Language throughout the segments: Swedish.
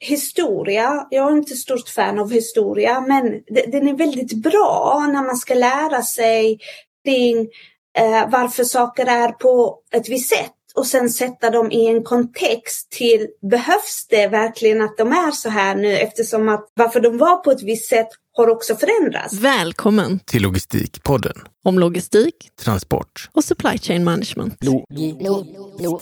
historia. Jag är inte stort fan av historia, men den är väldigt bra när man ska lära sig kring eh, varför saker är på ett visst sätt och sen sätta dem i en kontext till behövs det verkligen att de är så här nu eftersom att varför de var på ett visst sätt har också förändrats. Välkommen till Logistikpodden. Om logistik, transport och supply chain management. Lo lo lo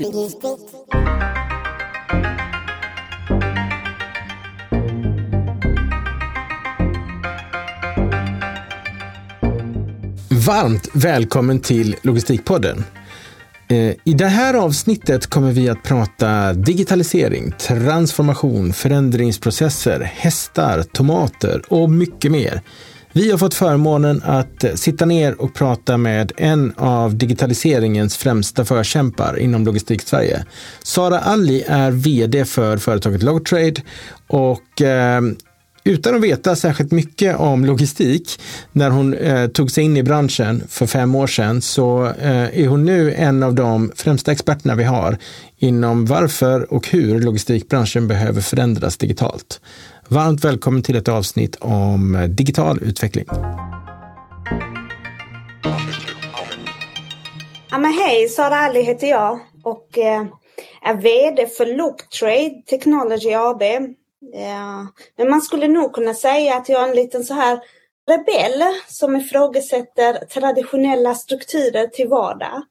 Varmt välkommen till Logistikpodden. Eh, I det här avsnittet kommer vi att prata digitalisering, transformation, förändringsprocesser, hästar, tomater och mycket mer. Vi har fått förmånen att sitta ner och prata med en av digitaliseringens främsta förkämpar inom Logistik-Sverige. Sara Alli är VD för företaget Logtrade och eh, utan att veta särskilt mycket om logistik när hon eh, tog sig in i branschen för fem år sedan så eh, är hon nu en av de främsta experterna vi har inom varför och hur logistikbranschen behöver förändras digitalt. Varmt välkommen till ett avsnitt om eh, digital utveckling. Ja, men hej, Sara Ali heter jag och eh, är VD för Looktrade Technology AB Ja, men man skulle nog kunna säga att jag är en liten så här rebell som ifrågasätter traditionella strukturer till vardag.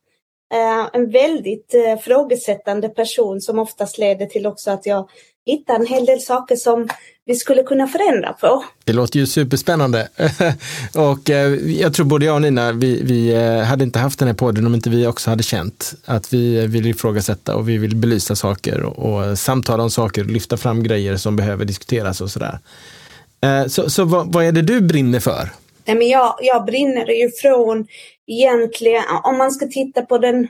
Eh, en väldigt eh, frågesättande person som oftast leder till också att jag hittar en hel del saker som vi skulle kunna förändra på. Det låter ju superspännande. och eh, jag tror både jag och Nina, vi, vi hade inte haft den här podden om inte vi också hade känt att vi vill ifrågasätta och vi vill belysa saker och, och samtala om saker och lyfta fram grejer som behöver diskuteras och sådär. Så, så vad, vad är det du brinner för? Nej, men jag, jag brinner ju från egentligen, om man ska titta på den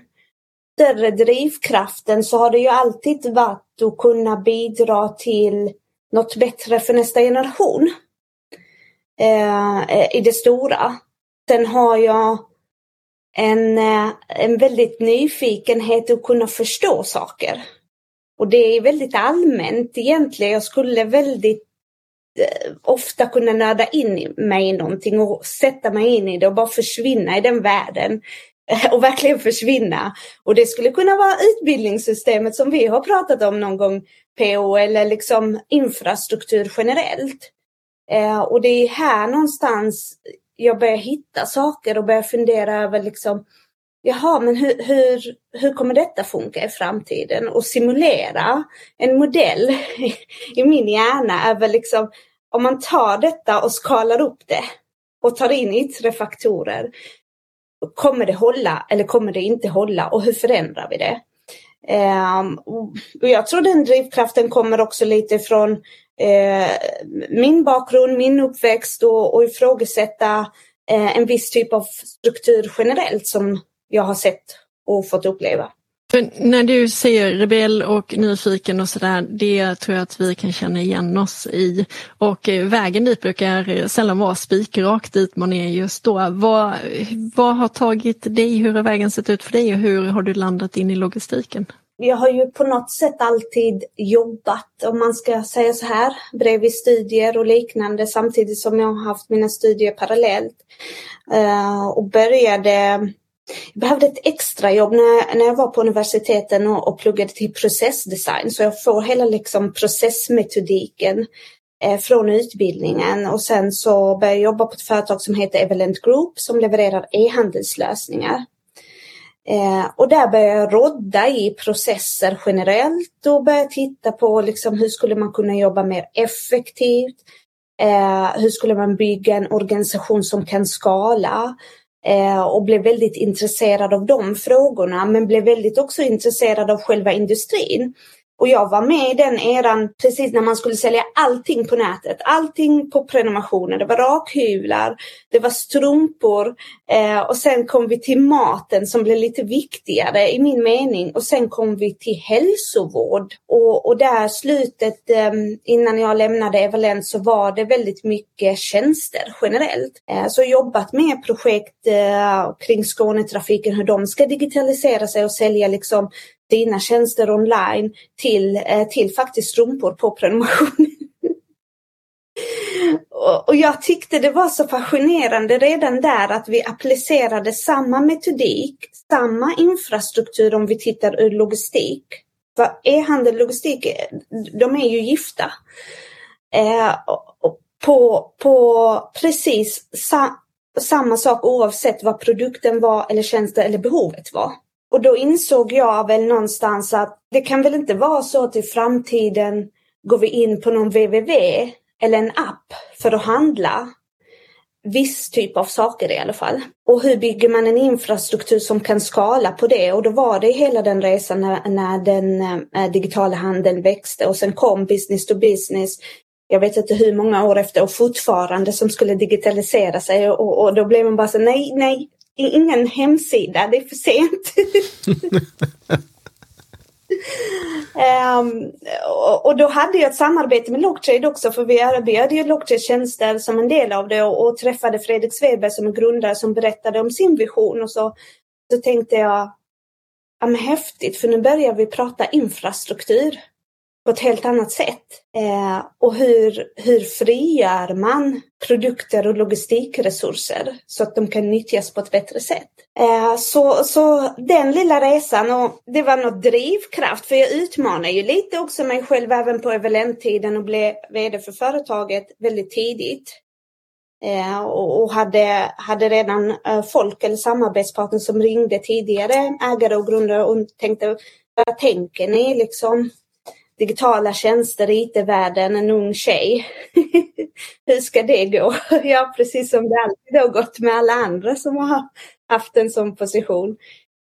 större drivkraften så har det ju alltid varit att kunna bidra till något bättre för nästa generation. Eh, eh, I det stora. Sen har jag en, eh, en väldigt nyfikenhet att kunna förstå saker. Och det är väldigt allmänt egentligen. Jag skulle väldigt Eh, ofta kunna nörda in mig i någonting och sätta mig in i det och bara försvinna i den världen. Och verkligen försvinna. Och det skulle kunna vara utbildningssystemet som vi har pratat om någon gång, PO, eller liksom infrastruktur generellt. Eh, och det är här någonstans jag börjar hitta saker och börjar fundera över liksom Jaha, men hur, hur, hur kommer detta funka i framtiden? Och simulera en modell i min hjärna över liksom, om man tar detta och skalar upp det och tar in yttre faktorer. Kommer det hålla eller kommer det inte hålla och hur förändrar vi det? Um, och jag tror den drivkraften kommer också lite från uh, min bakgrund, min uppväxt och, och ifrågasätta uh, en viss typ av struktur generellt som jag har sett och fått uppleva. För när du säger rebell och nyfiken och sådär, det tror jag att vi kan känna igen oss i. Och eh, vägen dit brukar sällan vara spikrakt dit man är just då. Vad, vad har tagit dig, hur har vägen sett ut för dig och hur har du landat in i logistiken? Jag har ju på något sätt alltid jobbat, om man ska säga så här, bredvid studier och liknande samtidigt som jag har haft mina studier parallellt. Uh, och började jag behövde ett extrajobb när, när jag var på universiteten och, och pluggade till processdesign så jag får hela liksom processmetodiken eh, från utbildningen och sen så började jag jobba på ett företag som heter Evelent Group som levererar e-handelslösningar. Eh, och där började jag rodda i processer generellt och började titta på liksom hur skulle man kunna jobba mer effektivt? Eh, hur skulle man bygga en organisation som kan skala? Eh, och blev väldigt intresserad av de frågorna men blev väldigt också intresserad av själva industrin. Och jag var med i den eran precis när man skulle sälja allting på nätet. Allting på prenumerationer. Det var rakhyvlar, det var strumpor eh, och sen kom vi till maten som blev lite viktigare i min mening. Och sen kom vi till hälsovård. Och, och där slutet eh, innan jag lämnade Evalent så var det väldigt mycket tjänster generellt. Eh, så jobbat med projekt eh, kring Skånetrafiken, hur de ska digitalisera sig och sälja liksom dina tjänster online till, eh, till faktiskt strumpor på prenumeration. och jag tyckte det var så fascinerande redan där att vi applicerade samma metodik, samma infrastruktur om vi tittar ur logistik. För e-handel och logistik, de är ju gifta. Eh, på, på precis sa, samma sak oavsett vad produkten var eller tjänsten eller behovet var. Och då insåg jag väl någonstans att det kan väl inte vara så att i framtiden går vi in på någon www eller en app för att handla viss typ av saker i alla fall. Och hur bygger man en infrastruktur som kan skala på det? Och då var det hela den resan när, när den eh, digitala handeln växte och sen kom business to business. Jag vet inte hur många år efter och fortfarande som skulle digitalisera sig och, och då blev man bara så nej, nej, ingen hemsida, det är för sent. Um, och, och, då hade jag ett samarbete med Locktrade också för vi erbjöd ju Locktrade tjänster som en del av det och, och, träffade Fredrik Sveberg som är grundare som berättade om sin vision och så, så tänkte jag, ja men häftigt för nu börjar vi prata infrastruktur på ett helt annat sätt. Eh, och hur, hur frigör man produkter och logistikresurser så att de kan nyttjas på ett bättre sätt. Eh, så, så den lilla resan, och det var något drivkraft, för jag utmanar ju lite också mig själv även på Evelent-tiden och blev VD för företaget väldigt tidigt. Eh, och, och hade, hade redan eh, folk eller samarbetspartner som ringde tidigare, ägare och grundare och tänkte, vad tänker ni liksom? Digitala tjänster, IT-världen, en ung tjej. Hur ska det gå? ja, precis som det alltid har gått med alla andra som har haft en sån position.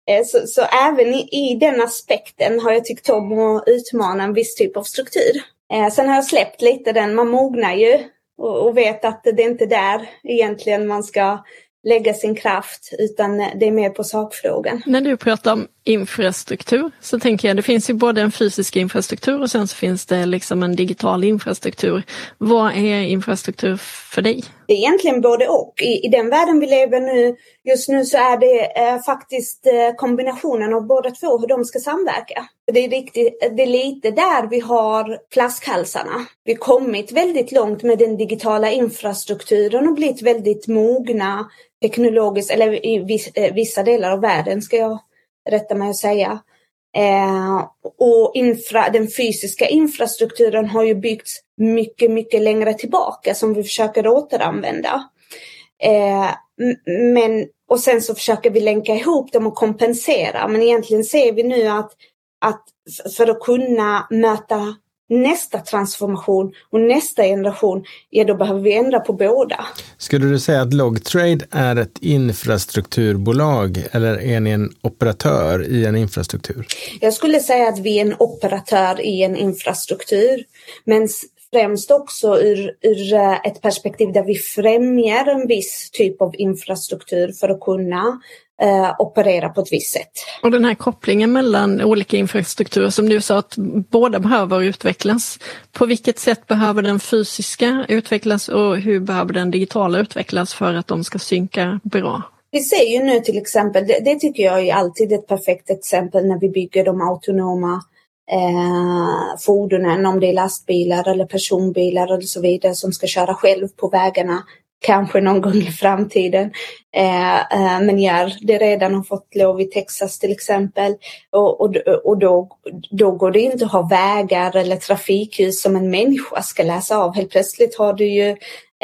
Eh, så, så även i, i, den aspekten har jag tyckt om att utmana en viss typ av struktur. Eh, sen har jag släppt lite den, man mognar ju och, och vet att det är inte där egentligen man ska lägga sin kraft utan det är mer på sakfrågan. När du pratar om infrastruktur så tänker jag det finns ju både en fysisk infrastruktur och sen så finns det liksom en digital infrastruktur. Vad är infrastruktur för dig? Det är egentligen både och. I, i den världen vi lever nu just nu så är det eh, faktiskt eh, kombinationen av båda två, hur de ska samverka. Det är, riktigt, det är lite där vi har flaskhalsarna. Vi har kommit väldigt långt med den digitala infrastrukturen och blivit väldigt mogna teknologiskt, eller i eh, vissa delar av världen ska jag rätta mig att säga. Eh, och infra, den fysiska infrastrukturen har ju byggts mycket, mycket längre tillbaka som vi försöker återanvända. Eh, men, och sen så försöker vi länka ihop dem och kompensera. Men egentligen ser vi nu att, att för att kunna möta nästa transformation och nästa generation, ja då behöver vi ändra på båda. Skulle du säga att Logtrade är ett infrastrukturbolag eller är ni en operatör i en infrastruktur? Jag skulle säga att vi är en operatör i en infrastruktur, men främst också ur, ur eh, ett perspektiv där vi främjar en viss typ av infrastruktur för att kunna eh, operera på ett visst sätt. Och den här kopplingen mellan olika infrastrukturer som du sa att båda behöver utvecklas. På vilket sätt behöver den fysiska utvecklas och hur behöver den digitala utvecklas för att de ska synka bra? Vi ser ju nu till exempel, det, det tycker jag är alltid ett perfekt exempel när vi bygger de autonoma eh, fordonen, om det är lastbilar eller personbilar eller så vidare som ska köra själv på vägarna kanske någon gång i framtiden. Eh, eh, men gör det redan har fått lov i Texas till exempel. Och, och, och då, då går det inte att ha vägar eller trafikljus som en människa ska läsa av. Helt plötsligt har du ju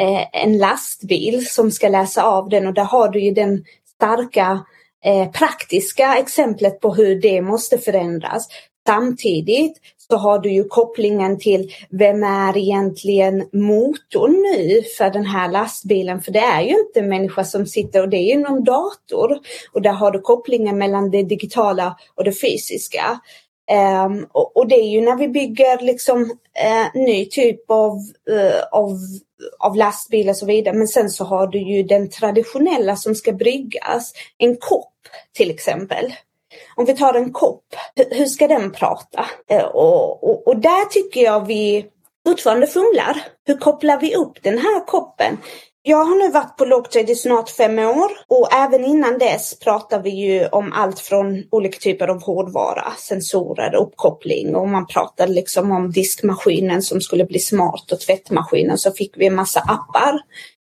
eh, en lastbil som ska läsa av den och där har du ju den starka eh, praktiska exemplet på hur det måste förändras. Samtidigt så har du ju kopplingen till vem är egentligen motorn nu för den här lastbilen? För det är ju inte en människa som sitter och det är ju någon dator. Och där har du kopplingen mellan det digitala och det fysiska. Um, och, och, det är ju när vi bygger liksom uh, ny typ av, uh, av, av lastbil och så vidare. Men sen så har du ju den traditionella som ska bryggas. En kopp till exempel. Om vi tar en kopp, hur ska den prata? Eh, och, och, och där tycker jag vi fortfarande fumlar. Hur kopplar vi upp den här koppen Jag har nu varit på lågträd i snart fem år och även innan dess pratar vi ju om allt från olika typer av hårdvara, sensorer, uppkoppling och man pratade liksom om diskmaskinen som skulle bli smart och tvättmaskinen så fick vi en massa appar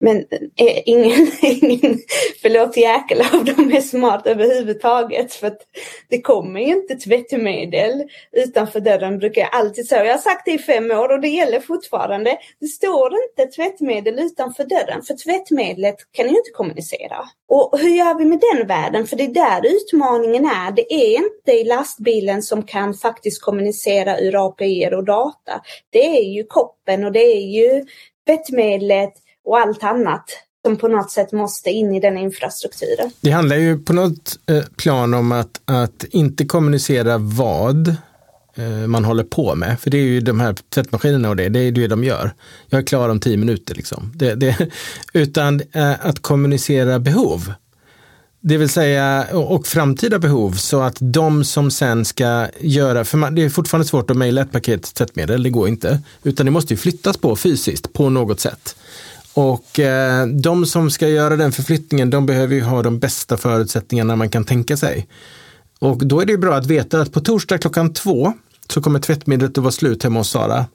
men eh, ingen, ingen, förlåt jäkel av dem är smart överhuvudtaget för att det kommer ju inte tvättmedel utanför dörren brukar jag alltid säga. Jag har sagt det i fem år och det gäller fortfarande. Det står inte tvättmedel utanför dörren för tvättmedlet kan ju inte kommunicera. Och hur gör vi med den världen? För det är där utmaningen är. Det är inte i lastbilen som kan faktiskt kommunicera ur API och data. Det är ju koppen och det är ju tvättmedlet och allt annat som på något sätt måste in i den infrastrukturen. Det handlar ju på något eh, plan om att, att inte kommunicera vad eh, man håller på med. För det är ju de här tvättmaskinerna och det, det är det de gör. Jag är klar om tio minuter liksom. Det, det, utan eh, att kommunicera behov. Det vill säga, och framtida behov så att de som sen ska göra, för man, det är fortfarande svårt att mejla ett paket tvättmedel, det går inte. Utan det måste ju flyttas på fysiskt på något sätt. Och eh, de som ska göra den förflyttningen, de behöver ju ha de bästa förutsättningarna man kan tänka sig. Och då är det bra att veta att på torsdag klockan två så kommer tvättmedlet att vara slut hemma hos Sara.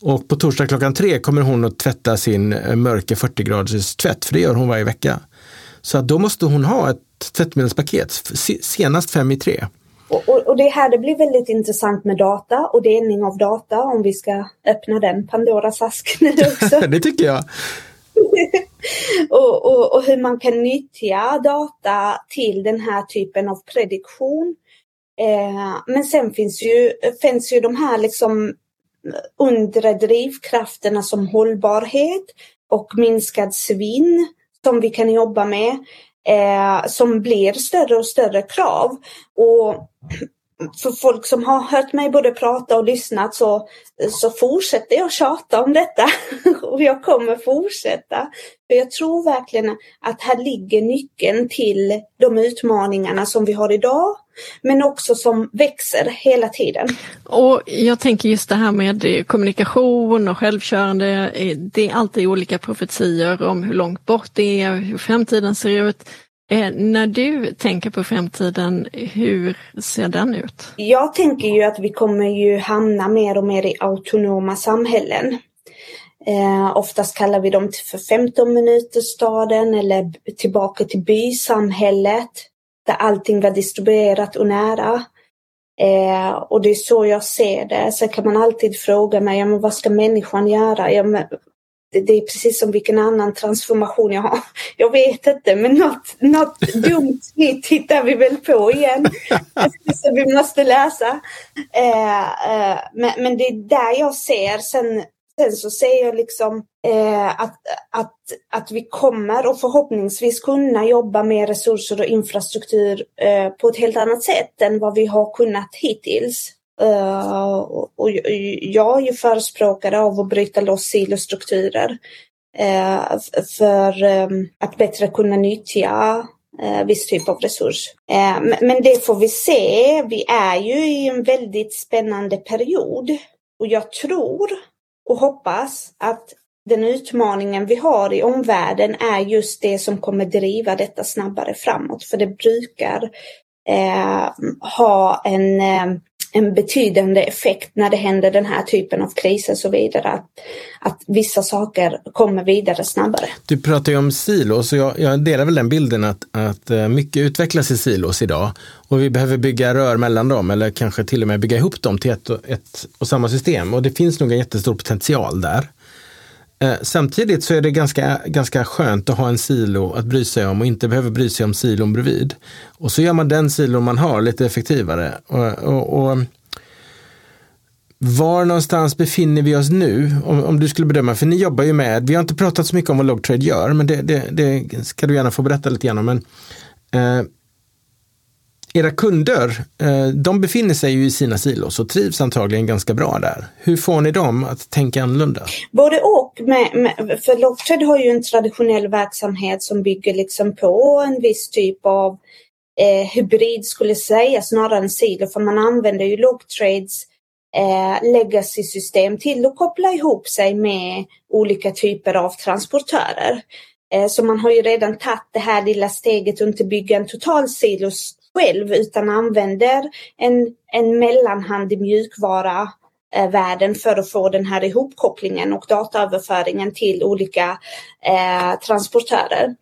Och på torsdag klockan tre kommer hon att tvätta sin eh, mörka 40 graders tvätt, för det gör hon varje vecka. Så att då måste hon ha ett tvättmedelspaket senast fem i tre. Och, och, och, det här det blir väldigt intressant med data och delning av data om vi ska öppna den Pandoras ask nu också. det tycker jag. och, och, och, hur man kan nyttja data till den här typen av prediktion. Eh, men sen finns ju, finns ju de här liksom undre drivkrafterna som hållbarhet och minskad svinn som vi kan jobba med. Eh, som blir större och större krav. Och för folk som har hört mig både prata och lyssnat så, så fortsätter jag tjata om detta. och jag kommer fortsätta. För jag tror verkligen att här ligger nyckeln till de utmaningarna som vi har idag. Men också som växer hela tiden. Och Jag tänker just det här med kommunikation och självkörande. Det är alltid olika profetier om hur långt bort det är, hur framtiden ser ut. Eh, när du tänker på framtiden, hur ser den ut? Jag tänker ju att vi kommer ju hamna mer och mer i autonoma samhällen. Eh, oftast kallar vi dem för 15 minuter staden eller tillbaka till bysamhället där allting var distribuerat och nära. Eh, och det är så jag ser det. Sen kan man alltid fråga mig, ja, men vad ska människan göra? Ja, men det, det, är precis som vilken annan transformation jag har. Jag vet inte, men något, något dumt nytt hittar vi väl på igen. som vi måste läsa. Eh, eh, men, men det är där jag ser. Sen, sen så ser jag liksom eh, att, att, att vi kommer och förhoppningsvis kunna jobba med resurser och infrastruktur eh, på ett helt annat sätt än vad vi har kunnat hittills. Uh, och jag är ju förespråkare av att bryta loss silostrukturer uh, för um, att bättre kunna nyttja uh, viss typ av resurs. Uh, men det får vi se. Vi är ju i en väldigt spännande period och jag tror och hoppas att den utmaningen vi har i omvärlden är just det som kommer driva detta snabbare framåt. För det brukar ha en ehm, en betydande effekt när det händer den här typen av kriser och så vidare. Att, att vissa saker kommer vidare snabbare. Du pratar ju om silos och jag, jag delar väl den bilden att, att eh, mycket utvecklas i silos idag och vi behöver bygga rör mellan dem eller kanske till och med bygga ihop dem till ett, ett och samma system och det finns nog en jättestor potential där. Eh, samtidigt så är det ganska, ganska skönt att ha en silo att bry sig om och inte behöva bry sig om silon bredvid. Och så gör man den silon man har lite effektivare. Och, och, och var någonstans befinner vi oss nu? Om, om, du skulle bedöma, för ni jobbar ju med, vi har inte pratat så mycket om vad Logtrade gör, men det, det, det ska du gärna få berätta lite grann om. Men, eh, era kunder, eh, de befinner sig ju i sina silos och trivs antagligen ganska bra där. Hur får ni dem att tänka annorlunda? Både och. Med, med, för Locktrade har ju en traditionell verksamhet som bygger liksom på en viss typ av eh, hybrid skulle säga snarare än silo för man använder ju Locktrades eh, legacy-system till att koppla ihop sig med olika typer av transportörer. Eh, så man har ju redan tagit det här lilla steget och inte bygga en total silos själv utan använder en, en mellanhand i mjukvara eh, världen för att få den här ihopkopplingen och dataöverföringen till olika eh, transportörer.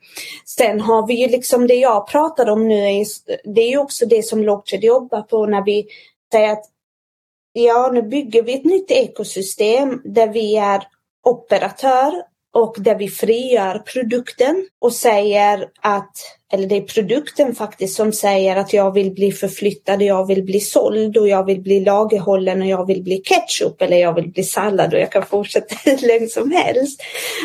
Sen har vi ju liksom det jag pratar om nu, är, det är ju också det som Lockheed jobbar på när vi säger att ja, nu bygger vi ett nytt ekosystem där vi är operatör och där vi frigör produkten och säger att, eller det är produkten faktiskt som säger att jag vill bli förflyttad, jag vill bli såld och jag vill bli lagerhållen och jag vill bli ketchup eller jag vill bli sallad och jag kan fortsätta hur länge som helst.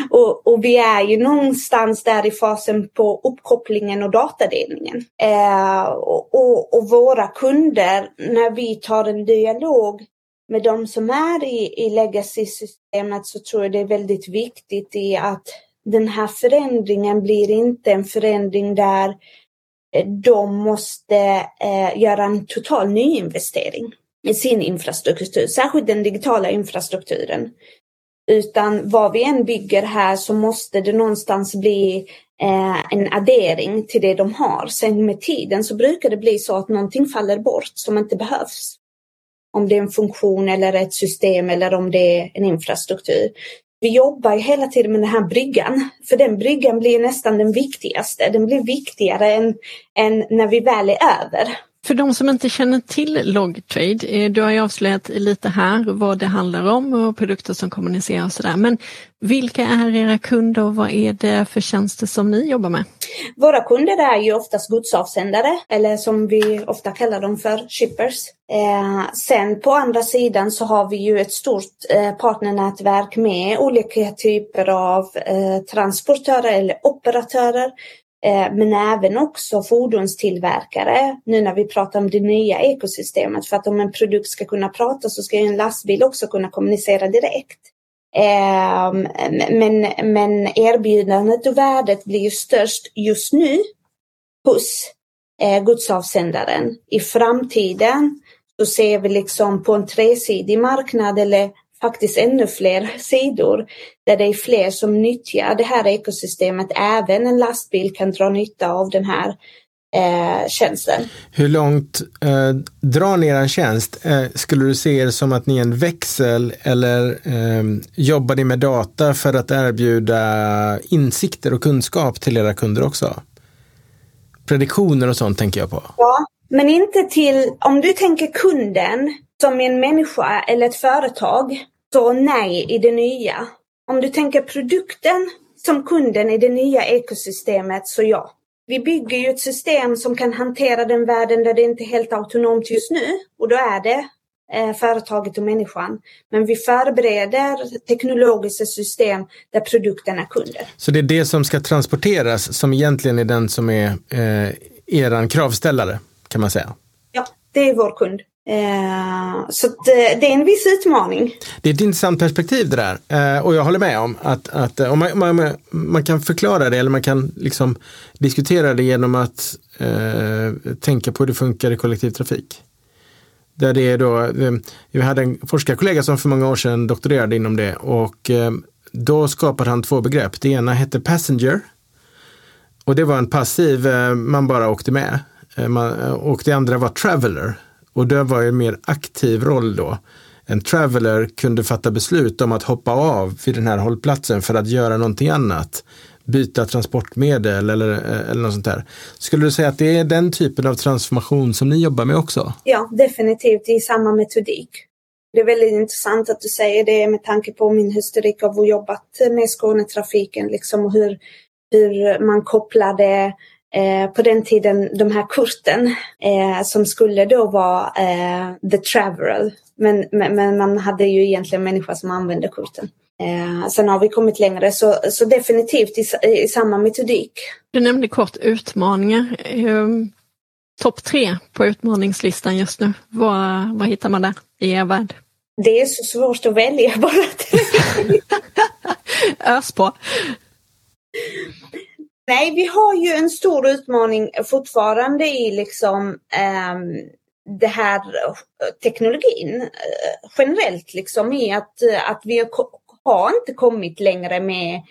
Och, och, vi är ju någonstans där i fasen på uppkopplingen och datadelningen. Eh, och, och, och våra kunder, när vi tar en dialog med de som är i, i legacy-systemet så tror jag det är väldigt viktigt i att den här förändringen blir inte en förändring där eh, de måste eh, göra en total nyinvestering i sin infrastruktur, särskilt den digitala infrastrukturen. Utan vad vi än bygger här så måste det någonstans bli eh, en addering till det de har. Sen med tiden så brukar det bli så att någonting faller bort som inte behövs om det är en funktion eller ett system eller om det är en infrastruktur. Vi jobbar ju hela tiden med den här bryggan, för den bryggan blir nästan den viktigaste. Den blir viktigare än, än när vi väl är över. För de som inte känner till Logtrade, eh, du har ju avslöjat lite här vad det handlar om och produkter som kommunicerar och sådär. Men vilka är era kunder och vad är det för tjänster som ni jobbar med? Våra kunder är ju oftast godsavsändare eller som vi ofta kallar dem för shippers. Eh, sen på andra sidan så har vi ju ett stort eh, partnernätverk med olika typer av eh, transportörer eller operatörer Eh, men även också fordonstillverkare nu när vi pratar om det nya ekosystemet. För att om en produkt ska kunna prata så ska en lastbil också kunna kommunicera direkt. Ehm, men, men erbjudandet och värdet blir ju störst just nu hos eh, godsavsändaren. I framtiden så ser vi liksom på en tresidig marknad eller faktiskt ännu fler sidor där det är fler som nyttjar det här ekosystemet. Även en lastbil kan dra nytta av den här eh, tjänsten. Hur långt eh, drar ni er tjänst? Eh, skulle du se er som att ni är en växel eller eh, jobbar ni med data för att erbjuda insikter och kunskap till era kunder också? Prediktioner och sånt tänker jag på. Ja, men inte till, om du tänker kunden som en människa eller ett företag så nej i det nya. Om du tänker produkten som kunden i det nya ekosystemet så ja. Vi bygger ju ett system som kan hantera den världen där det inte är helt autonomt just nu och då är det eh, företaget och människan. Men vi förbereder teknologiska system där produkten är kunder. Så det är det som ska transporteras som egentligen är den som är eh, eran kravställare kan man säga? Ja, det är vår kund. Eh, så det, eh, det, är en viss utmaning. Det är ett intressant perspektiv det där. Eh, och jag håller med om att, att eh, om man, man, man, kan förklara det eller man kan liksom diskutera det genom att eh, tänka på hur det funkar i kollektivtrafik. Där det är då, eh, vi hade en forskarkollega som för många år sedan doktorerade inom det och då skapade han två begrepp. Det ena hette passenger och det var en passiv, man bara åkte med. och det andra var traveler och det var en mer aktiv roll då. En traveler kunde fatta beslut om att hoppa av vid den här hållplatsen för att göra någonting annat. Byta transportmedel eller, eh, eller något sånt där. Skulle du säga att det är den typen av transformation som ni jobbar med också? Ja, definitivt i samma metodik. Det är väldigt intressant att du säger det med tanke på min historik av att jobbat med Skånetrafiken liksom och hur, hur man kopplade på den tiden de här korten eh, som skulle då vara eh, the traveler. Men, men, men, man hade ju egentligen människor som använde korten. Eh, sen har vi kommit längre så, så definitivt i, i samma metodik. Du nämnde kort utmaningar. Eh, Topp tre på utmaningslistan just nu. Vad, vad hittar man där i er värld? Det är så svårt att välja bara. Ös på. Nej, vi har ju en stor utmaning fortfarande i liksom um, det här eh, teknologin eh, generellt liksom i att, eh, att vi har inte kommit längre med,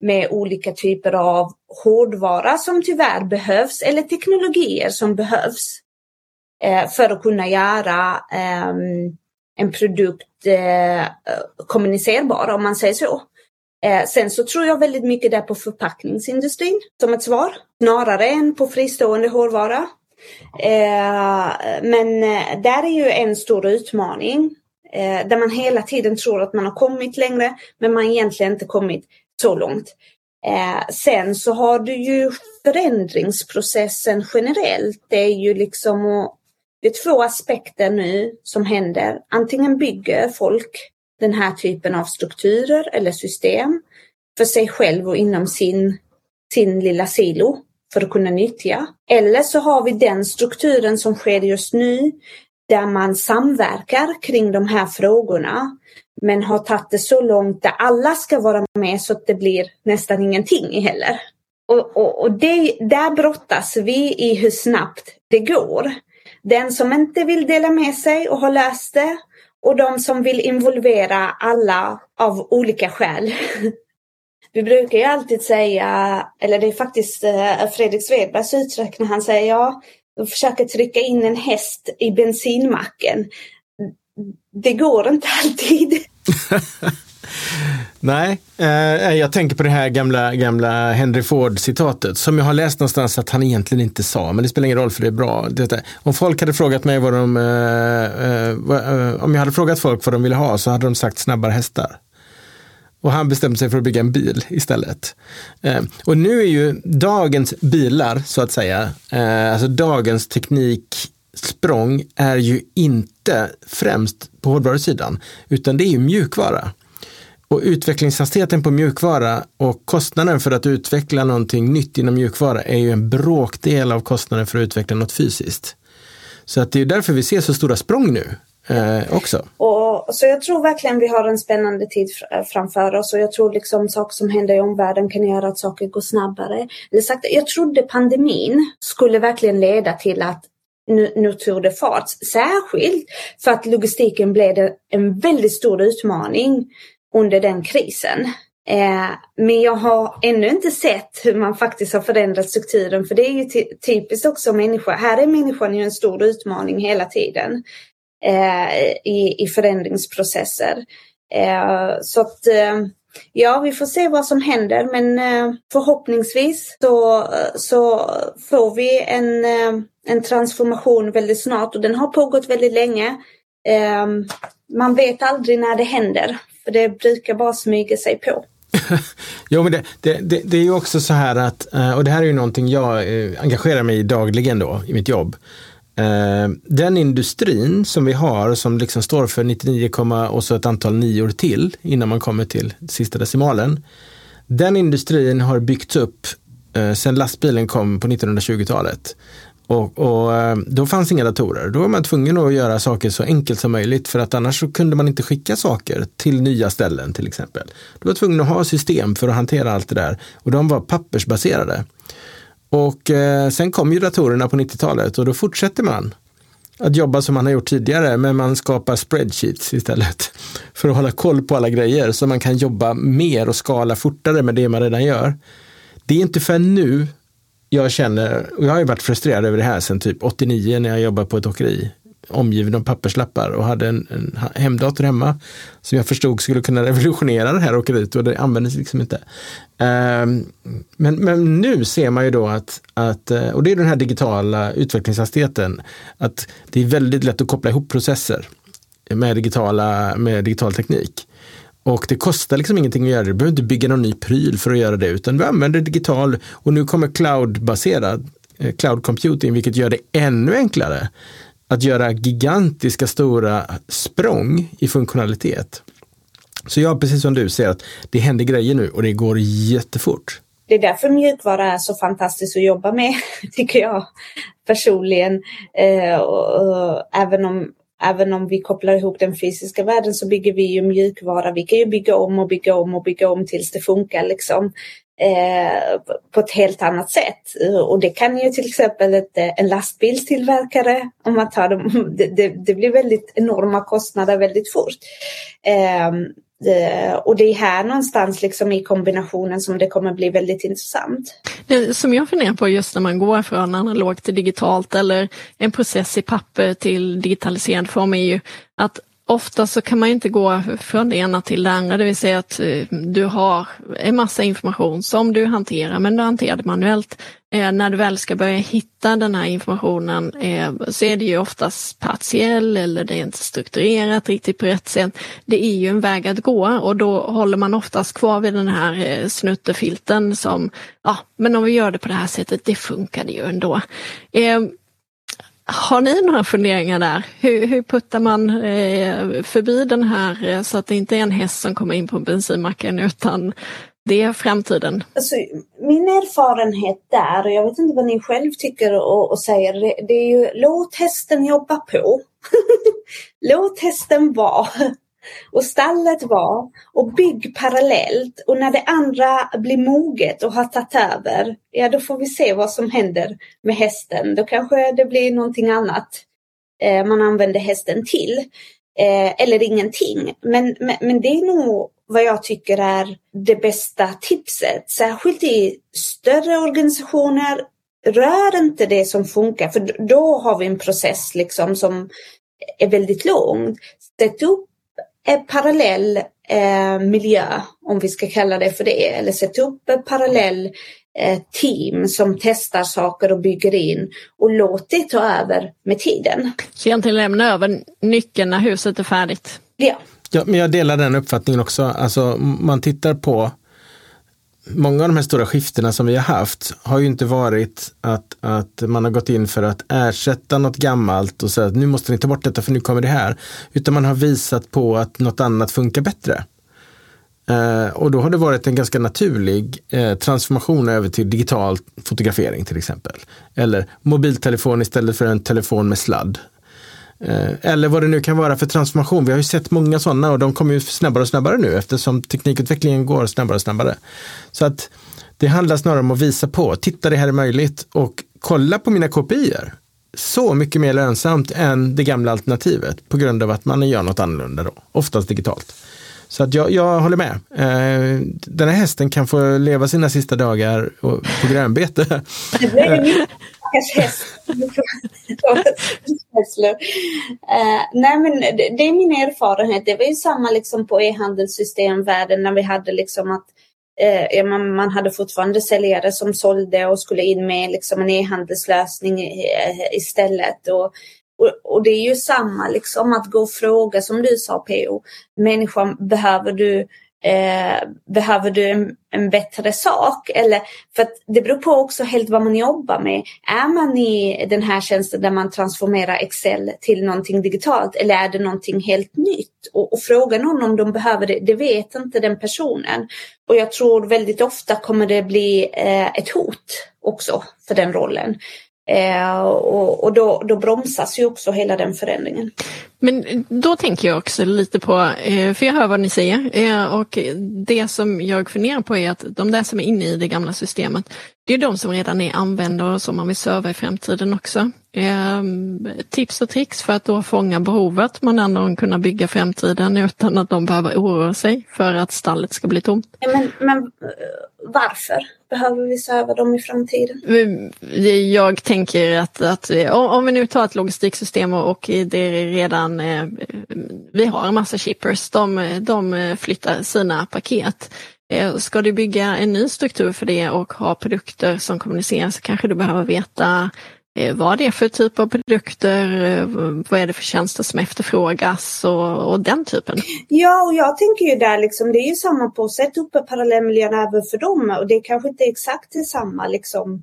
med olika typer av hårdvara som tyvärr behövs eller teknologier som behövs eh, för att kunna göra eh, en produkt eh, kommunicerbar om man säger så. Eh, sen så tror jag väldigt mycket där på förpackningsindustrin som ett svar, snarare än på fristående hårdvara. Eh, men eh, där är ju en stor utmaning eh, där man hela tiden tror att man har kommit längre men man egentligen inte kommit så långt. Eh, sen så har du ju förändringsprocessen generellt. Det är ju liksom det är två aspekter nu som händer. Antingen bygger folk den här typen av strukturer eller system för sig själv och inom sin, sin lilla silo för att kunna nyttja. Eller så har vi den strukturen som sker just nu där man samverkar kring de här frågorna men har tagit det så långt där alla ska vara med så att det blir nästan ingenting heller. Och, och, och det, där brottas vi i hur snabbt det går. Den som inte vill dela med sig och har löst det och de som vill involvera alla av olika skäl. Vi brukar ju alltid säga, eller det är faktiskt eh, Fredrik Svedbergs uttryck när han säger ja, de försöker trycka in en häst i bensinmacken. Det går inte alltid. Nej, eh, eh, jag tänker på det här gamla, gamla Henry Ford-citatet som jag har läst någonstans att han egentligen inte sa, men det spelar ingen roll för det är bra. Detta, om folk hade frågat mig vad de, eh, eh, eh, om jag hade frågat folk vad de ville ha så hade de sagt snabbare hästar. Och han bestämde sig för att bygga en bil istället. Eh, och nu är ju dagens bilar, så att säga, eh, alltså dagens tekniksprång är ju inte främst på hårdvarusidan, utan det är ju mjukvara. Och utvecklingshastigheten på mjukvara och kostnaden för att utveckla någonting nytt inom mjukvara är ju en bråkdel av kostnaden för att utveckla något fysiskt. Så att det är därför vi ser så stora språng nu eh, också. Och, så jag tror verkligen vi har en spännande tid eh, framför oss och jag tror liksom saker som händer i omvärlden kan göra att saker går snabbare. Eller sagt, jag trodde pandemin skulle verkligen leda till att nu, nu tog det fart. Särskilt för att logistiken blev en väldigt stor utmaning under den krisen. Eh, men jag har ännu inte sett hur man faktiskt har förändrat strukturen för det är ju typiskt också människa. Här är människan ju en stor utmaning hela tiden eh, i, i förändringsprocesser. Eh, så att eh, ja, vi får se vad som händer men eh, förhoppningsvis så, så får vi en, eh, en transformation väldigt snart och den har pågått väldigt länge. man vet aldrig när det händer för det brukar bara smyga sig på. jo, men det, det, det, det, är ju också så här att, eh, och det här är ju någonting jag eh, engagerar mig i dagligen då i mitt jobb. Eh, den industrin som vi har som liksom står för 99, och så ett antal nior till innan man kommer till sista decimalen. Den industrin har byggts upp sedan lastbilen kom på 1920-talet. Och, och, eh, då fanns inga datorer. Då var man tvungen att göra saker så enkelt som möjligt för att annars så kunde man inte skicka saker till nya ställen till exempel. Du var tvungen att ha system för att hantera allt det där och de var pappersbaserade. Och eh, sen kom ju datorerna på 90-talet och då fortsätter man att jobba som man har gjort tidigare, men man skapar spreadsheets istället för att hålla koll på alla grejer så man kan jobba mer och skala fortare med det man redan gör. Det är inte för nu jag känner, och jag har ju varit frustrerad över det här sedan typ 89 när jag jobbade på ett åkeri omgiven av papperslappar och hade en, en hemdator hemma som jag förstod skulle kunna revolutionera det här åkeriet och det användes liksom inte. Um, men, men nu ser man ju då att, att, eh, och det är den här digitala utvecklingshastigheten, att det är väldigt lätt att koppla ihop processer med, digitala, med digital teknik. Och det kostar liksom ingenting att göra det. Du behöver inte bygga någon ny pryl för att göra det, utan du använder digital och nu kommer cloudbaserad eh, cloud computing, vilket gör det ännu enklare att göra gigantiska stora språng i funktionalitet. Så jag, precis som du, ser att det händer grejer nu och det går jättefort. Det är därför mjukvara är så fantastiskt att jobba med, tycker jag personligen. Eh, och, och, även om även om vi kopplar ihop den fysiska världen så bygger vi ju mjukvara. Vi kan ju bygga om och bygga om och bygga om tills det funkar liksom. eh, på ett helt annat sätt. Och det kan ju till exempel ett, eh, en lastbilstillverkare, om man tar dem, det, det, det blir väldigt enorma kostnader väldigt fort. Eh, Eh, och det är här någonstans liksom i kombinationen som det kommer bli väldigt intressant. Det som jag funderar på just när man går från analogt till digitalt eller en process i papper till digitaliserad form är ju att ofta så kan man inte gå från det ena till det andra, det vill säga att eh, du har en massa information som du hanterar, men du hanterar det manuellt. Eh, när du väl ska börja hitta den här informationen eh, så är det ju oftast partiell eller det är inte strukturerat riktigt på rätt sätt. Det är ju en väg att gå och då håller man oftast kvar vid den här eh, snuttefilten som, ja men om vi gör det på det här sättet, det funkar ju ändå. Eh, har ni några funderingar där? Hur, hur puttar man eh, förbi den här eh, så att det inte är en häst som kommer in på bensinmacken utan det är framtiden? Alltså, min erfarenhet där, och jag vet inte vad ni själv tycker och, och säger, det, det, är ju låt hästen jobba på. låt hästen vara och stallet var och bygg parallellt och när det andra blir moget och har tagit över, ja då får vi se vad som händer med hästen. Då kanske det blir någonting annat eh, man använder hästen till. Eh, eller ingenting. Men, men, men, det är nog vad jag tycker är det bästa tipset. Särskilt i större organisationer. Rör inte det som funkar för då har vi en process liksom som är väldigt lång. Sätt upp parallell eh, miljö, om vi ska kalla det för det, eller sätta upp en parallell eh, team som testar saker och bygger in och låt det ta över med tiden. Så egentligen lämna över nyckeln när huset är färdigt? Ja. ja men jag delar den uppfattningen också. Alltså, man tittar på många av de här stora skiftena som vi har haft har ju inte varit att, att man har gått in för att ersätta något gammalt och säga att nu måste ni ta bort detta för nu kommer det här. Utan man har visat på att något annat funkar bättre. Eh, och då har det varit en ganska naturlig eh, transformation över till digital fotografering till exempel. Eller mobiltelefon istället för en telefon med sladd. Eh, eller vad det nu kan vara för transformation. Vi har ju sett många sådana och de kommer ju snabbare och snabbare nu eftersom teknikutvecklingen går snabbare och snabbare. Så att det handlar snarare om att visa på, titta det här är möjligt och kolla på mina kopior. Så mycket mer lönsamt än det gamla alternativet på grund av att man gör något annorlunda då, oftast digitalt. Så att jag, jag håller med. Eh, den här hästen kan få leva sina sista dagar på grönbete. stackars häst. uh, nej men det, det, är min erfarenhet. Det var ju samma liksom på e-handelssystemvärlden när vi hade liksom att uh, man, man, hade fortfarande säljare som sålde och skulle in med liksom en e-handelslösning eh, istället. Och, och, och, det är ju samma liksom att gå och fråga som du sa PO. Människan, behöver du Eh, behöver du en, en, bättre sak? Eller, för det beror på också helt vad man jobbar med. Är man i den här tjänsten där man transformerar Excel till någonting digitalt eller är det någonting helt nytt? Och, och fråga någon om de behöver det, det vet inte den personen. Och jag tror väldigt ofta kommer det bli eh, ett hot också för den rollen. Eh, och, och då, då bromsas ju också hela den förändringen. Men då tänker jag också lite på, eh, för jag hör vad ni säger, eh, och det som jag funderar på är att de där som är inne i det gamla systemet, det är de som redan är användare och som man vill serva i framtiden också. Ehm, tips och tricks för att då fånga behovet men ändå kunna bygga framtiden utan att de behöver oroa sig för att stallet ska bli tomt. Men, men varför behöver vi serva dem i framtiden? Jag tänker att, att om vi nu tar ett logistiksystem och det är redan, eh, vi har en massa shippers, de, de flyttar sina paket. Eh, ska du bygga en ny struktur för det och ha produkter som kommunicerar så kanske du behöver veta eh, vad det är för typ av produkter, eh, vad är det för tjänster som efterfrågas och, och den typen. Ja, och jag tänker ju där liksom, det är ju samma på sätt upp parallellmiljön även för dem och det är kanske inte exakt samma liksom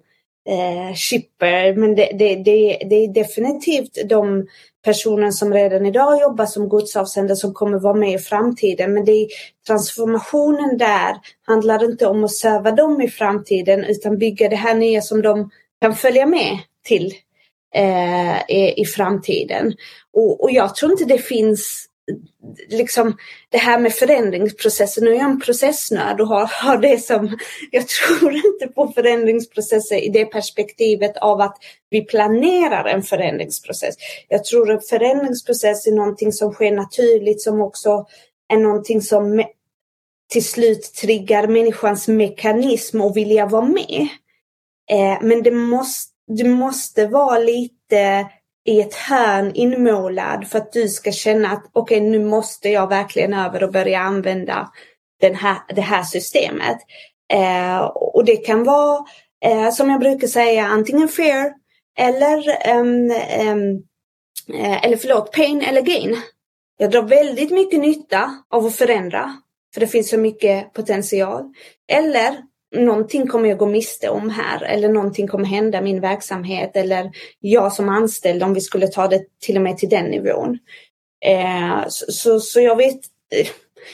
eh, shipper, men det, det, det, det är definitivt de personen som redan idag jobbar som godsavsändare som kommer vara med i framtiden. Men det är transformationen där handlar inte om att serva dem i framtiden utan bygga det här nya som de kan följa med till eh, i, i, framtiden. Och, och, jag tror inte det finns liksom det här med förändringsprocessen. Nu är jag en processnörd och har, har det som, jag tror inte på förändringsprocesser i det perspektivet av att vi planerar en förändringsprocess. Jag tror att förändringsprocess är någonting som sker naturligt som också är någonting som till slut triggar människans mekanism och vilja vara med. Eh, men det måste, det måste vara lite i ett hörn inmålad för att du ska känna att okej, okay, nu måste jag verkligen över och börja använda den här, det här systemet. Eh, och det kan vara, eh, som jag brukar säga, antingen fear eller, um, um, eller förlåt, pain eller gain. Jag drar väldigt mycket nytta av att förändra, för det finns så mycket potential. Eller någonting kommer jag gå miste om här eller någonting kommer hända min verksamhet eller jag som anställd om vi skulle ta det till och med till den nivån. Eh, så, så, så, jag vet, eh,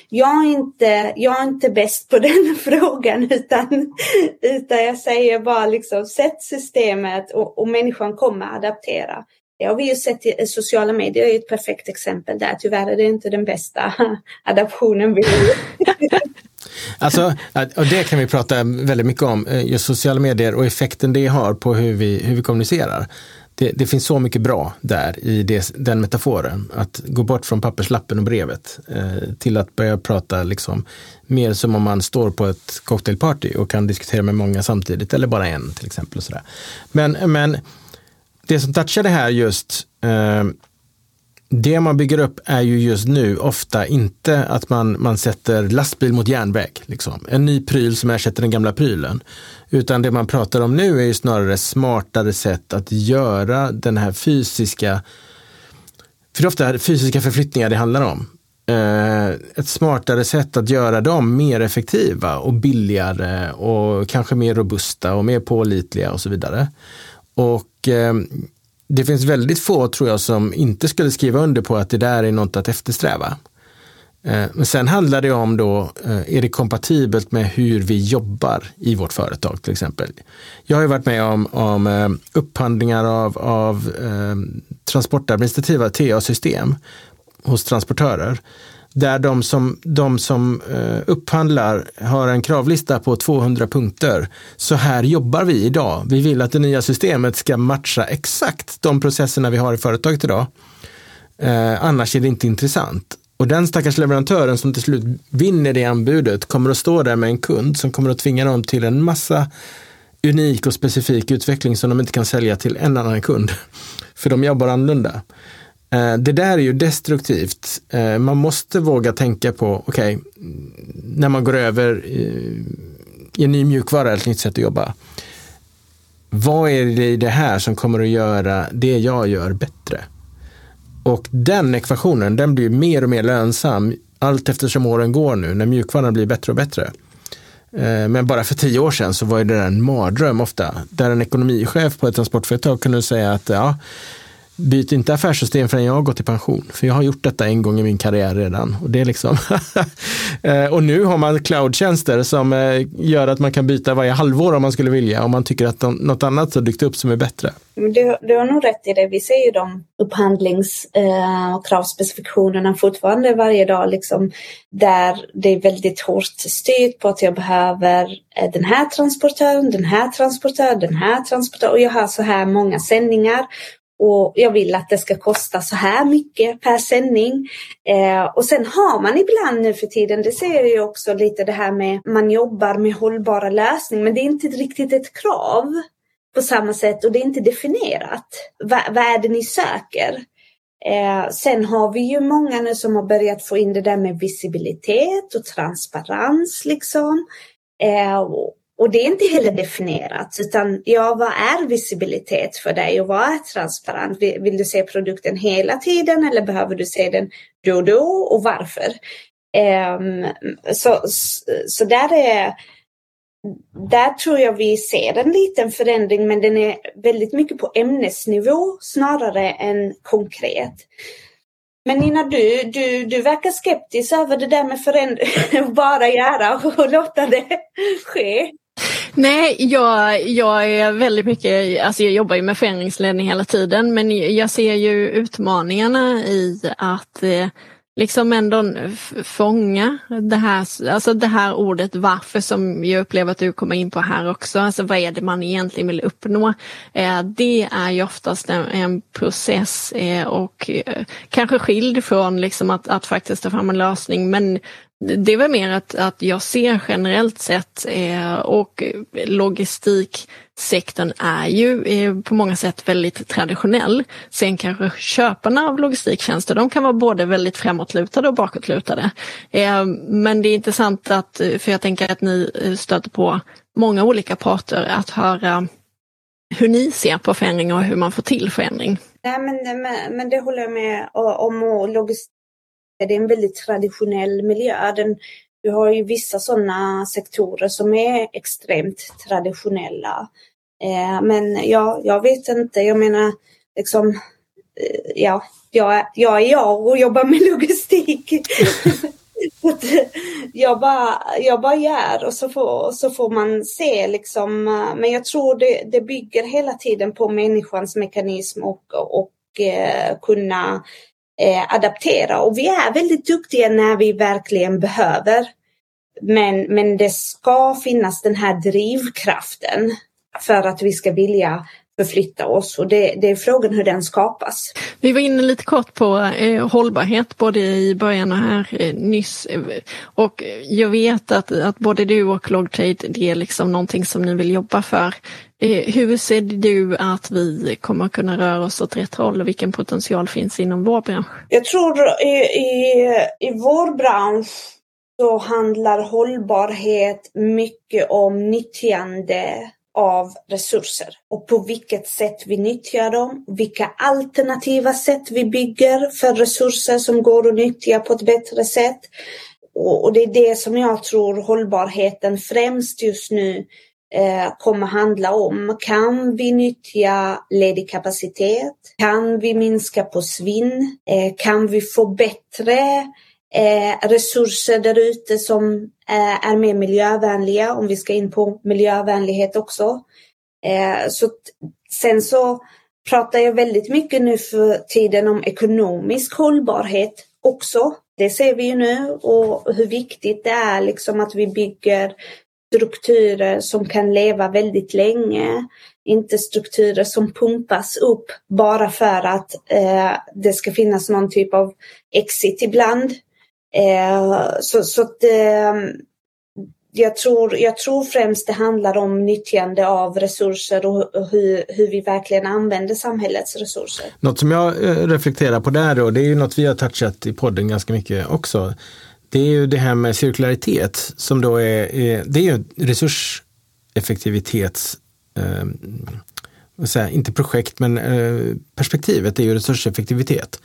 jag är inte, jag är inte bäst på den frågan utan, utan jag säger bara liksom sätt systemet och, och människan kommer adaptera. Det har vi ju sett i sociala medier är ett perfekt exempel där. Tyvärr är det inte den bästa adaptionen vi har Alltså, och det kan vi prata väldigt mycket om, eh, just sociala medier och effekten det har på hur vi, hur vi kommunicerar. Det, det finns så mycket bra där i det, den metaforen. Att gå bort från papperslappen och brevet eh, till att börja prata liksom, mer som om man står på ett cocktailparty och kan diskutera med många samtidigt, eller bara en till exempel. Och sådär. Men, men det som touchar det här just eh, det man bygger upp är ju just nu ofta inte att man, man sätter lastbil mot järnväg. Liksom. En ny pryl som ersätter den gamla prylen. Utan det man pratar om nu är ju snarare smartare sätt att göra den här fysiska, för det är ofta fysiska förflyttningar det handlar om. Eh, ett smartare sätt att göra dem mer effektiva och billigare och kanske mer robusta och mer pålitliga och så vidare. Och eh, det finns väldigt få, tror jag, som inte skulle skriva under på att det där är något att eftersträva. Eh, men sen handlar det om då, eh, är det kompatibelt med hur vi jobbar i vårt företag till exempel. Jag har ju varit med om, om eh, upphandlingar av, av eh, transportadministrativa TA-system hos transportörer där de som, de som eh, upphandlar har en kravlista på 200 punkter. Så här jobbar vi idag. Vi vill att det nya systemet ska matcha exakt de processerna vi har i företaget idag. Eh, annars är det inte intressant. Och den stackars leverantören som till slut vinner det anbudet kommer att stå där med en kund som kommer att tvinga dem till en massa unik och specifik utveckling som de inte kan sälja till en annan kund. För de jobbar annorlunda. Eh, det där är ju destruktivt. Eh, man måste våga tänka på, okej, okay, när man går över i en ny mjukvara eller ett nytt sätt att jobba. Vad är det i det här som kommer att göra det jag gör bättre? Och den ekvationen, den blir mer och mer lönsam allt eftersom åren går nu, när mjukvaran blir bättre och bättre. Eh, men bara för tio år sedan så var det där en mardröm ofta, där en ekonomichef på ett transportföretag kunde säga att ja, byt inte affärssystem förrän jag har gått i pension. För jag har gjort detta en gång i min karriär redan. Och, det är liksom eh, och nu har man cloudtjänster som eh, gör att man kan byta varje halvår om man skulle vilja. Om man tycker att något annat har dykt upp som är bättre. Du, du har nog rätt i det. Vi ser ju de upphandlings eh, och kravspecifikationerna fortfarande varje dag. Liksom, där det är väldigt hårt styrt på att jag behöver den här transportören, den här transportören, den här transportören och jag har så här många sändningar och jag vill att det ska kosta så här mycket per sändning. Eh, och sen har man ibland nu för tiden, det ser jag ju också lite det här med, man jobbar med hållbara lösningar men det är inte riktigt ett krav på samma sätt och det är inte definierat. Va, vad är det ni söker? Eh, sen har vi ju många nu som har börjat få in det där med visibilitet och transparens liksom. Eh, och och det är inte heller definierat, utan ja, vad är visibilitet för dig och vad är transparent? Vill, vill du se produkten hela tiden eller behöver du se den då och då och varför? Um, så, så där är där tror jag vi ser en liten förändring men den är väldigt mycket på ämnesnivå snarare än konkret. Men Nina, du, du, du verkar skeptisk över det där med förändring, bara göra och låta det ske. Nej, jag, jag är väldigt mycket, alltså jag jobbar ju med förändringsledning hela tiden men jag ser ju utmaningarna i att eh, liksom ändå fånga det här, alltså det här ordet varför som jag upplever att du kommer in på här också. Alltså vad är det man egentligen vill uppnå? Eh, det är ju oftast en, en process eh, och eh, kanske skild från liksom att, att faktiskt ta fram en lösning men det är väl mer att, att jag ser generellt sett eh, och logistiksektorn är ju eh, på många sätt väldigt traditionell. Sen kanske köparna av logistiktjänster, de kan vara både väldigt framåtlutade och bakåtlutade. Eh, men det är intressant att, för jag tänker att ni eh, stöter på många olika parter, att höra hur ni ser på förändring och hur man får till förändring. Nej, men, men, men det håller jag med om. Och logistik är en väldigt traditionell miljö. Den, du har ju vissa sådana sektorer som är extremt traditionella. Eh, men ja, jag vet inte, jag menar liksom, eh, ja, jag, jag är jag och jobbar med logistik. jag, bara, jag bara gör och så får, så får man se liksom. Men jag tror det, det bygger hela tiden på människans mekanism och, och eh, kunna Eh, adaptera och vi är väldigt duktiga när vi verkligen behöver. Men, men det ska finnas den här drivkraften för att vi ska vilja förflytta oss och det, det, är frågan hur den skapas. Vi var inne lite kort på eh, hållbarhet både i början och här eh, nyss. Och jag vet att, att både du och Logtrade det är liksom någonting som ni vill jobba för. Eh, hur ser du att vi kommer kunna röra oss åt rätt håll och vilken potential finns inom vår bransch? Jag tror i, i, i vår bransch så handlar hållbarhet mycket om nyttjande av resurser och på vilket sätt vi nyttjar dem, vilka alternativa sätt vi bygger för resurser som går att nyttja på ett bättre sätt. Och, det är det som jag tror hållbarheten främst just nu eh, kommer handla om. Kan vi nyttja ledig kapacitet? Kan vi minska på svinn? Eh, kan vi få bättre eh, resurser där ute som eh, är mer miljövänliga, om vi ska in på miljövänlighet också. Eh, så sen så pratar jag väldigt mycket nu för tiden om ekonomisk hållbarhet också. Det ser vi ju nu och hur viktigt det är liksom att vi bygger strukturer som kan leva väldigt länge. Inte strukturer som pumpas upp bara för att eh, det ska finnas någon typ av exit ibland. Eh, så så att, eh, jag, tror, jag tror främst det handlar om nyttjande av resurser och hur, hur vi verkligen använder samhällets resurser. Något som jag eh, reflekterar på där då, det är ju något vi har touchat i podden ganska mycket också. Det är ju det här med cirkularitet som då är, är det är ju resurseffektivitets eh, säga, inte projekt men eh, perspektivet är ju resurseffektivitet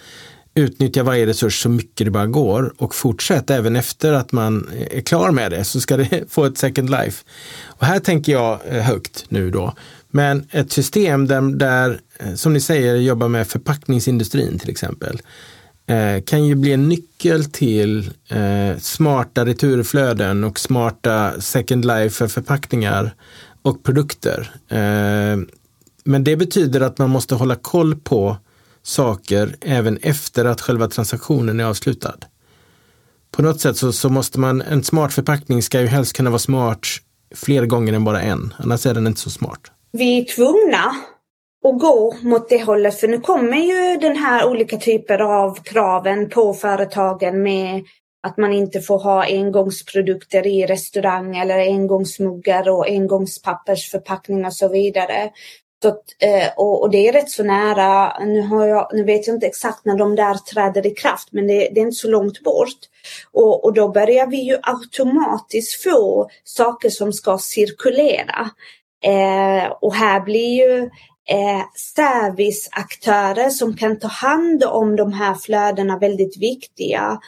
utnyttja varje resurs så mycket det bara går och fortsätt även efter att man är klar med det så ska det få ett second life. Och här tänker jag eh, högt nu då. Men ett system där, där eh, som ni säger, jobbar med förpackningsindustrin till exempel eh, kan ju bli en nyckel till smarta returflöden och smarta second life för förpackningar och produkter. men det betyder att man måste hålla koll på saker även efter att själva transaktionen är avslutad. På något sätt så, så måste man, en smart förpackning ska ju helst kunna vara smart fler gånger än bara en, annars är den inte så smart. Vi är tvungna att gå mot det hållet för nu kommer ju den här olika typer av kraven på företagen med att man inte får ha engångsprodukter i restaurang eller engångsmuggar och engångspappersförpackningar och så vidare. Så att, eh, och, och, det är rätt så nära, nu, har jag, nu vet jag inte exakt när de där träder i kraft men det, det är inte så långt bort. Och, och, då börjar vi ju automatiskt få saker som ska cirkulera. Eh, och här blir ju eh, serviceaktörer som kan ta hand om de här flödena väldigt viktiga.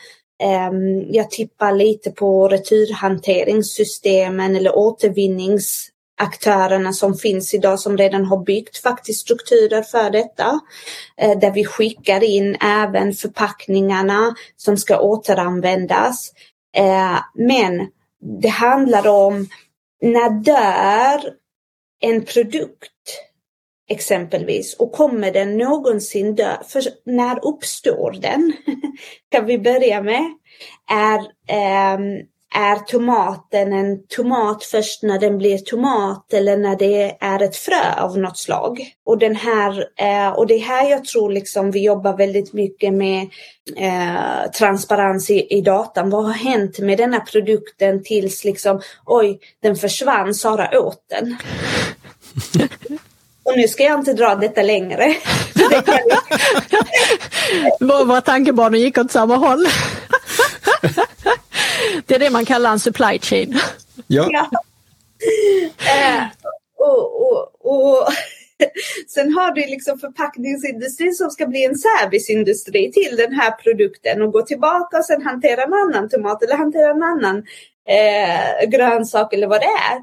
Eh, jag tippar lite på returhanteringssystemen eller återvinnings aktörerna som finns idag som redan har byggt faktiskt strukturer för detta. Eh, där vi skickar in även förpackningarna som ska återanvändas. Eh, men det handlar om när dör en produkt exempelvis och kommer den någonsin dö? För när uppstår den? kan vi börja med. Är, eh, är tomaten en tomat först när den blir tomat eller när det är ett frö av något slag? Och, den här, eh, och det är här jag tror liksom vi jobbar väldigt mycket med eh, transparens i, i datan. Vad har hänt med denna produkten tills liksom oj, den försvann, Sara åt den. Och nu ska jag inte dra detta längre. Våra tankebanor gick åt samma håll. Det är det man kallar en supply chain. Ja. ja. Eh, och, och, och Sen har du liksom förpackningsindustrin som ska bli en serviceindustri till den här produkten och gå tillbaka och sen hantera en annan tomat eller hantera en annan eh, grönsak eller vad det är.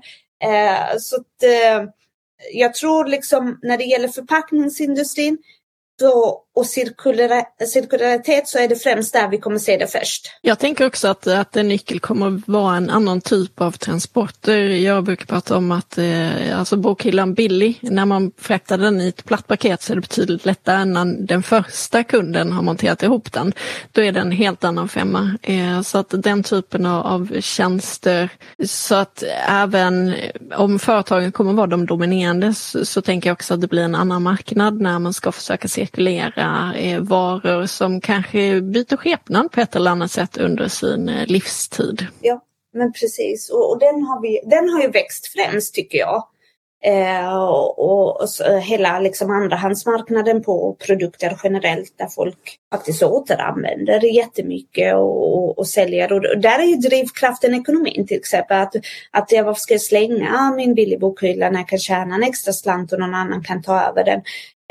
Eh, så att, eh, jag tror liksom när det gäller förpackningsindustrin så, och cirkularitet så är det främst där vi kommer se det först. Jag tänker också att, att en nyckel kommer vara en annan typ av transporter. Jag brukar prata om att eh, alltså bokhyllan Billy, när man fraktar den i ett platt paket så är det betydligt lättare än när den första kunden har monterat ihop den. Då är det en helt annan femma. Eh, så att den typen av, av tjänster, så att även om företagen kommer vara de dominerande så, så tänker jag också att det blir en annan marknad när man ska försöka se eh, varor som kanske byter skepnad på ett eller annat sätt under sin eh, livstid. Ja, men precis. Och, och den, har vi, den har ju växt främst tycker jag. Eh, och, och, och eh, hela liksom andrahandsmarknaden på produkter generellt där folk faktiskt återanvänder jättemycket och, och, och säljer. Och där är ju drivkraften ekonomin till exempel. Att, att jag, varför ska jag slänga min billig bokhylla när jag kan tjäna en extra slant och någon annan kan ta över den.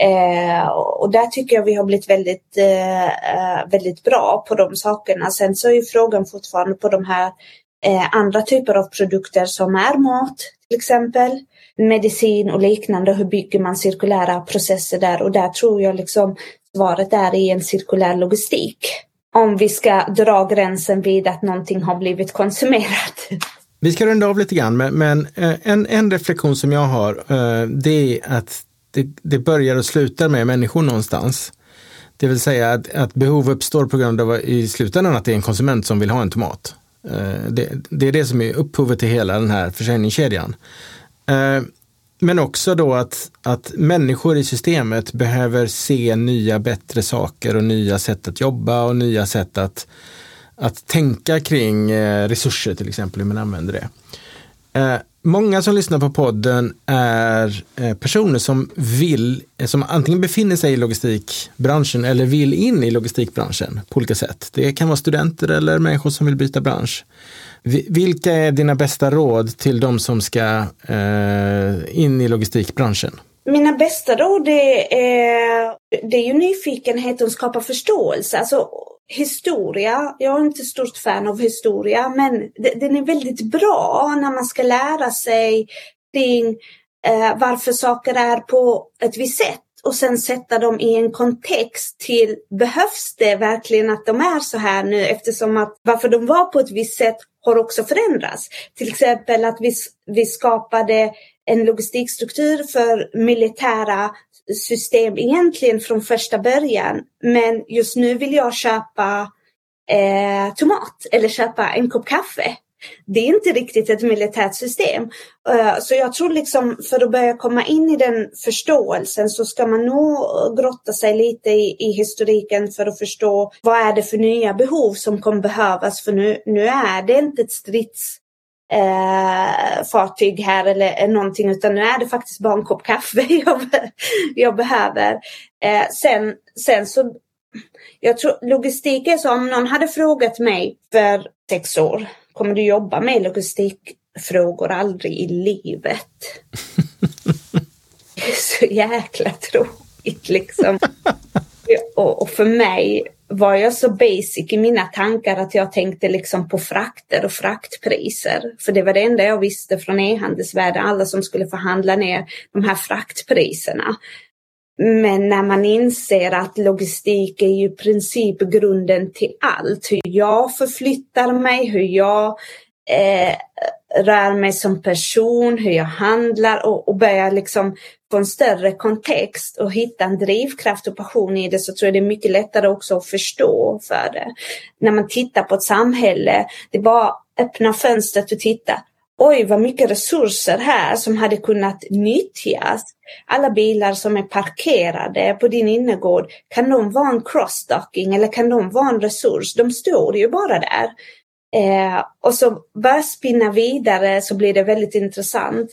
Eh, och där tycker jag vi har blivit väldigt, eh, eh, väldigt bra på de sakerna. Sen så är ju frågan fortfarande på de här eh, andra typer av produkter som är mat till exempel, medicin och liknande. Hur bygger man cirkulära processer där? Och där tror jag liksom svaret är i en cirkulär logistik. Om vi ska dra gränsen vid att någonting har blivit konsumerat. Vi ska runda av lite grann, men, men eh, en, en reflektion som jag har, eh, det är att det, det börjar och slutar med människor någonstans. Det vill säga att, att behov uppstår på grund av i slutändan att det är en konsument som vill ha en tomat. Eh, det, det är det som är upphovet till hela den här försäljningskedjan. Eh, men också då att, att människor i systemet behöver se nya bättre saker och nya sätt att jobba och nya sätt att, att tänka kring eh, resurser till exempel, hur man använder det. Många som lyssnar på podden är eh, personer som vill, eh, som antingen befinner sig i logistikbranschen eller vill in i logistikbranschen på olika sätt. Det kan vara studenter eller människor som vill byta bransch. Vilka är dina bästa råd till de som ska eh, in i logistikbranschen? Mina bästa råd är, det är ju nyfikenhet och skapa förståelse. Alltså, historia, jag är inte stort fan av historia, men den är väldigt bra när man ska lära sig kring eh, varför saker är på ett visst sätt och sen sätta dem i en kontext till behövs det verkligen att de är så här nu eftersom att varför de var på ett visst sätt har också förändrats. Till exempel att vi, vi skapade en logistikstruktur för militära system egentligen från första början. Men just nu vill jag köpa eh, tomat eller köpa en kopp kaffe. Det är inte riktigt ett militärt system. Uh, så jag tror liksom för att börja komma in i den förståelsen så ska man nog grotta sig lite i, i historiken för att förstå vad är det för nya behov som kommer behövas. För nu, nu är det inte ett strids eh, fartyg här eller någonting utan nu är det faktiskt bara en kopp kaffe jag, jag behöver. Eh, sen, sen så, jag tror logistik är så om någon hade frågat mig för sex år, kommer du jobba med logistikfrågor aldrig i livet? det är så jäkla tråkigt liksom. och, och för mig var jag så basic i mina tankar att jag tänkte liksom på frakter och fraktpriser. För det var det enda jag visste från e-handelsvärlden, alla som skulle förhandla ner de här fraktpriserna. Men när man inser att logistik är ju i princip grunden till allt, hur jag förflyttar mig, hur jag eh, rör mig som person, hur jag handlar och, och börjar liksom få en större kontext och hitta en drivkraft och passion i det så tror jag det är mycket lättare också att förstå för det. När man tittar på ett samhälle, det är bara öppna fönstret och titta. Oj, vad mycket resurser här som hade kunnat nyttjas. Alla bilar som är parkerade på din innergård, kan de vara en crossdocking eller kan de vara en resurs? De står ju bara där. Eh, och så bara spinna vidare så blir det väldigt intressant.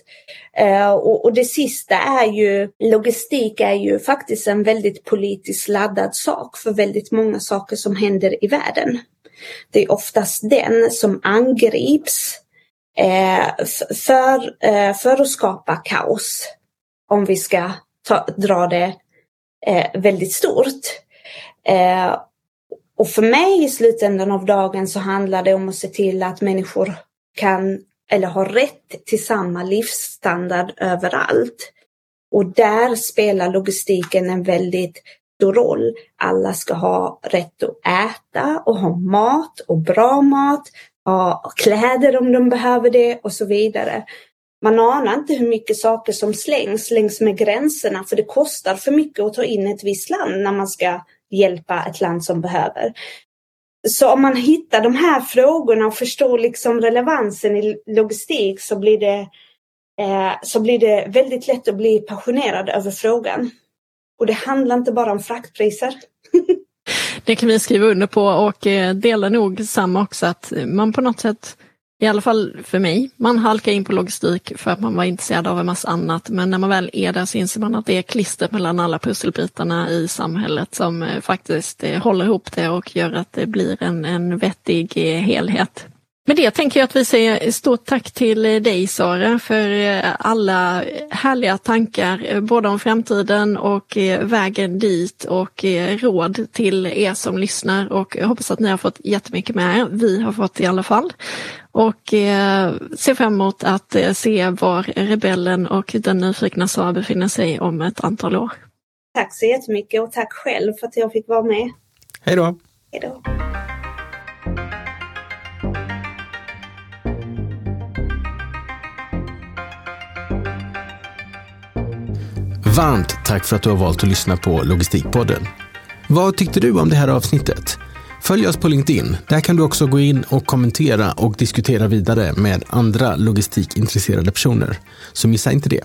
Eh, och, och, det sista är ju, logistik är ju faktiskt en väldigt politiskt laddad sak för väldigt många saker som händer i världen. Det är oftast den som angrips eh, för, eh, för att skapa kaos. Om vi ska ta, dra det eh, väldigt stort. Eh, och för mig i slutändan av dagen så handlar det om att se till att människor kan eller har rätt till samma livsstandard överallt. Och där spelar logistiken en väldigt stor roll. Alla ska ha rätt att äta och ha mat och bra mat, ha kläder om de behöver det och så vidare. Man anar inte hur mycket saker som slängs längs med gränserna för det kostar för mycket att ta in ett visst land när man ska hjälpa ett land som behöver. Så om man hittar de här frågorna och förstår liksom relevansen i logistik så blir det, eh, så blir det väldigt lätt att bli passionerad över frågan. Och det handlar inte bara om fraktpriser. det kan vi skriva under på och eh, dela nog samma också att man på något sätt i alla fall för mig. Man halkar in på logistik för att man var intresserad av en massa annat men när man väl är där så inser man att det är klistret mellan alla pusselbitarna i samhället som eh, faktiskt eh, håller ihop det och gör att det blir en, en vettig eh, helhet. Med det tänker jag att vi säger stort tack till dig Sara för alla härliga tankar både om framtiden och vägen dit och råd till er som lyssnar och jag hoppas att ni har fått jättemycket med er. Vi har fått i alla fall och eh, ser fram emot att eh, se var rebellen och den nyfikna Sara befinner sig om ett antal år. Tack så jättemycket och tack själv för att jag fick vara med. Hej då! Hej då! Varmt tack för att du har valt att lyssna på Logistikpodden. Vad tyckte du om det här avsnittet? Följ oss på LinkedIn. Där kan du också gå in och kommentera och diskutera vidare med andra logistikintresserade personer. Så missa inte det.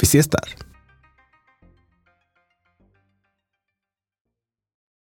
Vi ses där.